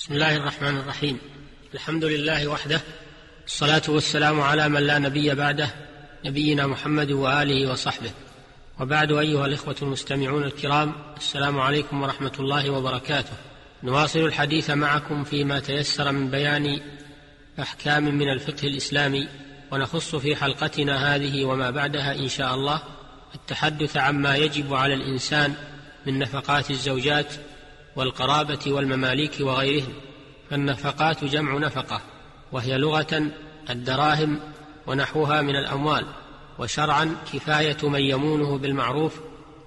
بسم الله الرحمن الرحيم. الحمد لله وحده الصلاه والسلام على من لا نبي بعده نبينا محمد وآله وصحبه. وبعد أيها الإخوة المستمعون الكرام السلام عليكم ورحمة الله وبركاته. نواصل الحديث معكم فيما تيسر من بيان أحكام من الفقه الإسلامي ونخص في حلقتنا هذه وما بعدها إن شاء الله التحدث عما يجب على الإنسان من نفقات الزوجات والقرابة والمماليك وغيرهم فالنفقات جمع نفقة وهي لغة الدراهم ونحوها من الأموال وشرعا كفاية من يمونه بالمعروف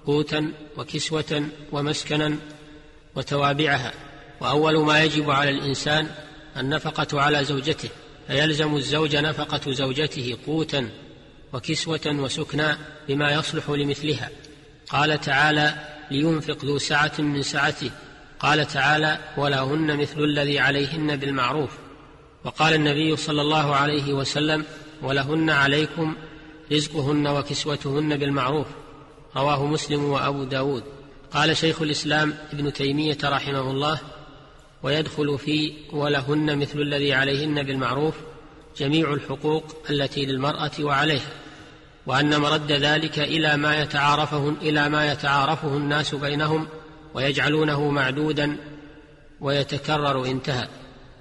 قوتا وكسوة ومسكنا وتوابعها. وأول ما يجب على الإنسان النفقة على زوجته فيلزم الزوج نفقة زوجته قوتا وكسوة وسكنا بما يصلح لمثلها. قال تعالى لينفق ذو سعة من سعته قال تعالى ولهن مثل الذي عليهن بالمعروف وقال النبي صلى الله عليه وسلم ولهن عليكم رزقهن وكسوتهن بالمعروف رواه مسلم وأبو داود. قال شيخ الإسلام ابن تيمية رحمه الله ويدخل في ولهن مثل الذي عليهن بالمعروف جميع الحقوق التي للمرأة وعليها. وأن مرد ذلك إلى ما يتعارفه إلى ما يتعارفه الناس بينهم ويجعلونه معدودا ويتكرر انتهى.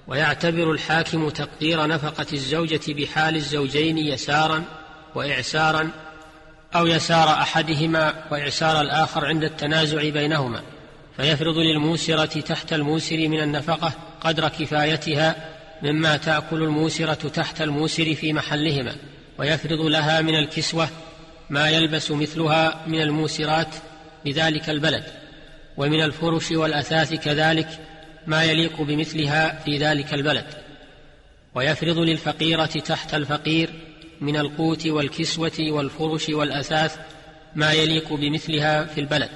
ويعتبر الحاكم تقدير نفقة الزوجة بحال الزوجين يسارا وإعسارا أو يسار أحدهما وإعسار الآخر عند التنازع بينهما. فيفرض للموسرة تحت الموسر من النفقة قدر كفايتها مما تأكل الموسرة تحت الموسر في محلهما. ويفرض لها من الكسوة ما يلبس مثلها من الموسرات بذلك البلد. ومن الفرش والأثاث كذلك ما يليق بمثلها في ذلك البلد. ويفرض للفقيرة تحت الفقير من القوت والكسوة والفرش والأثاث ما يليق بمثلها في البلد.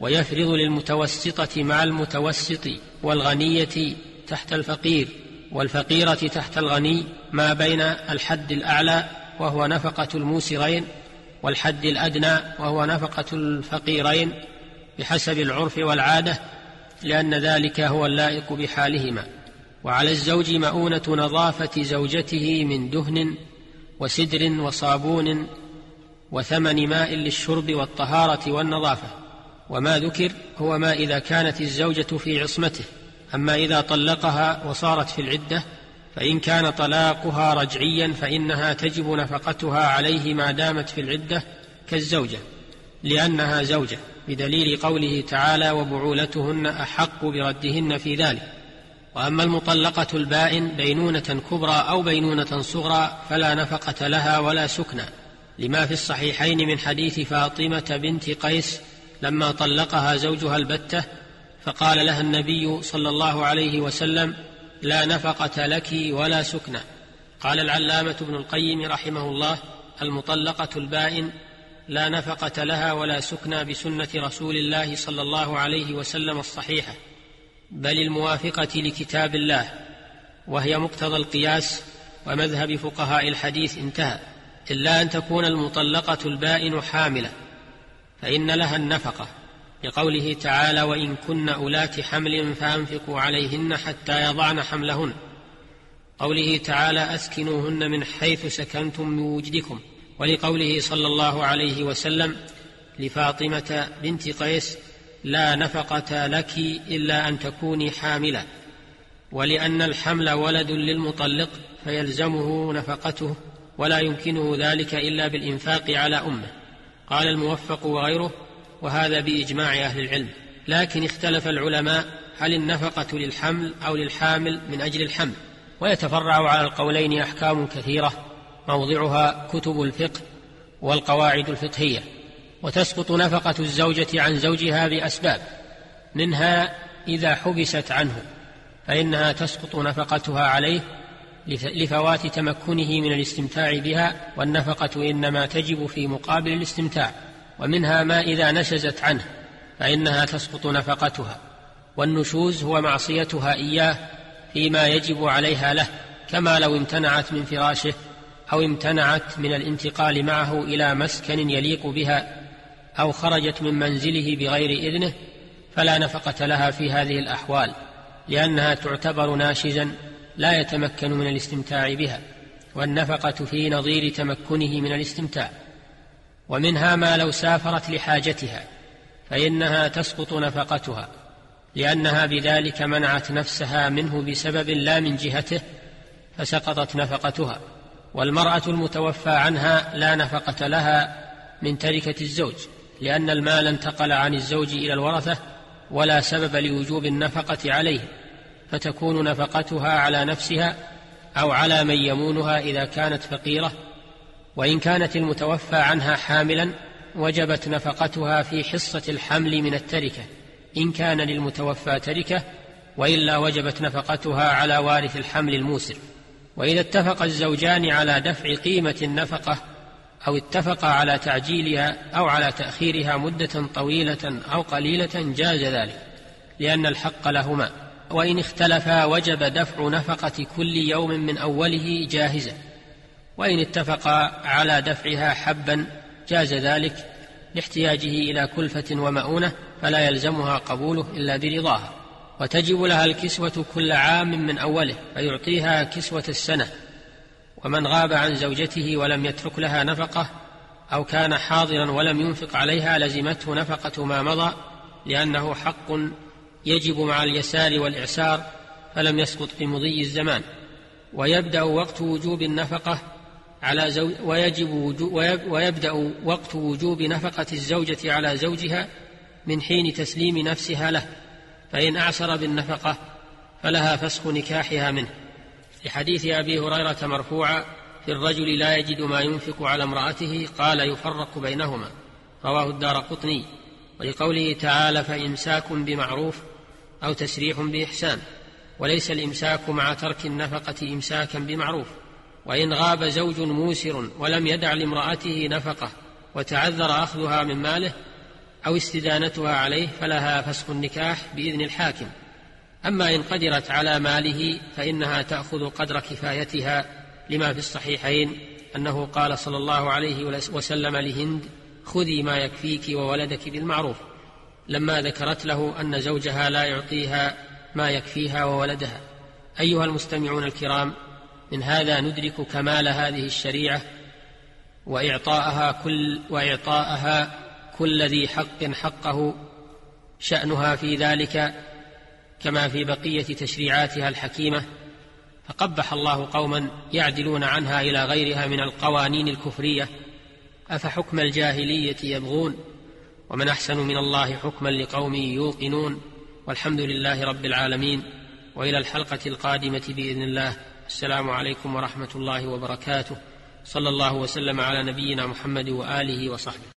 ويفرض للمتوسطة مع المتوسط والغنية تحت الفقير والفقيرة تحت الغني ما بين الحد الأعلى وهو نفقة الموسرين والحد الأدنى وهو نفقة الفقيرين بحسب العرف والعادة لأن ذلك هو اللائق بحالهما. وعلى الزوج مؤونة نظافة زوجته من دهن وسدر وصابون وثمن ماء للشرب والطهارة والنظافة. وما ذكر هو ما إذا كانت الزوجة في عصمته. أما إذا طلقها وصارت في العدة فإن كان طلاقها رجعيا فإنها تجب نفقتها عليه ما دامت في العدة كالزوجة لأنها زوجة. بدليل قوله تعالى وبعولتهن أحق بردهن في ذلك. وأما المطلقة البائن بينونة كبرى أو بينونة صغرى فلا نفقة لها ولا سكنى. لما في الصحيحين من حديث فاطمة بنت قيس لما طلقها زوجها البتة فقال لها النبي صلى الله عليه وسلم لا نفقة لك ولا سكنى قال العلامة ابن القيم رحمه الله المطلقة البائن لا نفقة لها ولا سكنى بسنة رسول الله صلى الله عليه وسلم الصحيحة بل الموافقة لكتاب الله وهي مقتضى القياس ومذهب فقهاء الحديث انتهى إلا أن تكون المطلقة البائن حاملة فإن لها النفقة لقوله تعالى وإن كن أولات حمل فأنفقوا عليهن حتى يضعن حملهن قوله تعالى أسكنوهن من حيث سكنتم من وجدكم ولقوله صلى الله عليه وسلم لفاطمة بنت قيس لا نفقة لك إلا أن تكوني حاملة ولأن الحمل ولد للمطلق فيلزمه نفقته ولا يمكنه ذلك إلا بالإنفاق على أمه. قال الموفق وغيره وهذا بإجماع أهل العلم. لكن اختلف العلماء هل النفقة للحمل أو للحامل من أجل الحمل ويتفرع على القولين أحكام كثيرة. موضعها كتب الفقه والقواعد الفقهية وتسقط نفقة الزوجة عن زوجها بأسباب منها إذا حبست عنه فإنها تسقط نفقتها عليه لفوات تمكنه من الاستمتاع بها والنفقة إنما تجب في مقابل الاستمتاع ومنها ما إذا نشزت عنه فإنها تسقط نفقتها والنشوز هو معصيتها إياه فيما يجب عليها له كما لو امتنعت من فراشه أو امتنعت من الانتقال معه إلى مسكن يليق بها أو خرجت من منزله بغير إذنه فلا نفقة لها في هذه الأحوال لأنها تعتبر ناشزا لا يتمكن من الاستمتاع بها والنفقة في نظير تمكنه من الاستمتاع. ومنها ما لو سافرت لحاجتها فإنها تسقط نفقتها لأنها بذلك منعت نفسها منه بسبب لا من جهته فسقطت نفقتها. والمرأة المتوفى عنها لا نفقة لها من تركة الزوج لأن المال انتقل عن الزوج إلى الورثة ولا سبب لوجوب النفقة عليه فتكون نفقتها على نفسها أو على من يمونها إذا كانت فقيرة وإن كانت المتوفى عنها حاملا وجبت نفقتها في حصة الحمل من التركة إن كان للمتوفى تركة وإلا وجبت نفقتها على وارث الحمل الموسر وإذا اتفق الزوجان على دفع قيمة النفقة أو اتفقا على تعجيلها أو على تأخيرها مدة طويلة أو قليلة جاز ذلك لأن الحق لهما. وإن اختلفا وجب دفع نفقة كل يوم من أوله جاهزة. وإن اتفقا على دفعها حبا جاز ذلك لاحتياجه إلى كلفة ومؤونة فلا يلزمها قبوله إلا برضاها. وتجب لها الكسوة كل عام من أوله فيعطيها كسوة السنة. ومن غاب عن زوجته ولم يترك لها نفقة أو كان حاضرا ولم ينفق عليها لزمته نفقة ما مضى لأنه حق يجب مع اليسار والإعسار فلم يسقط في مضي الزمان. ويبدأ وقت وجوب النفقة على زوج ويجب ويبدأ وقت وجوب نفقة الزوجة على زوجها من حين تسليم نفسها له. فإن اعسر بالنفقة فلها فسخ نكاحها منه. في حديث أبي هريرة مرفوعا في الرجل لا يجد ما ينفق على امرأته قال يفرق بينهما. رواه الدار قطني. ولقوله تعالى فإمساك بمعروف أو تسريح بإحسان. وليس الإمساك مع ترك النفقة إمساكا بمعروف. وإن غاب زوج موسر ولم يدع لامرأته نفقة وتعذر أخذها من ماله أو استدانتها عليه فلها فسخ النكاح بإذن الحاكم. أما إن قدرت على ماله فإنها تأخذ قدر كفايتها لما في الصحيحين أنه قال صلى الله عليه وسلم لهند خذي ما يكفيك وولدك بالمعروف. لما ذكرت له أن زوجها لا يعطيها ما يكفيها وولدها. أيها المستمعون الكرام من هذا ندرك كمال هذه الشريعة وإعطاءها كل وإعطاءها كل ذي حق حقه شأنها في ذلك كما في بقية تشريعاتها الحكيمة فقبح الله قوما يعدلون عنها إلى غيرها من القوانين الكفرية أفحكم الجاهلية يبغون؟ ومن أحسن من الله حكما لقوم يوقنون؟ والحمد لله رب العالمين وإلى الحلقة القادمة بإذن الله. السلام عليكم ورحمة الله وبركاته. صلى الله وسلم على نبينا محمد وآله وصحبه.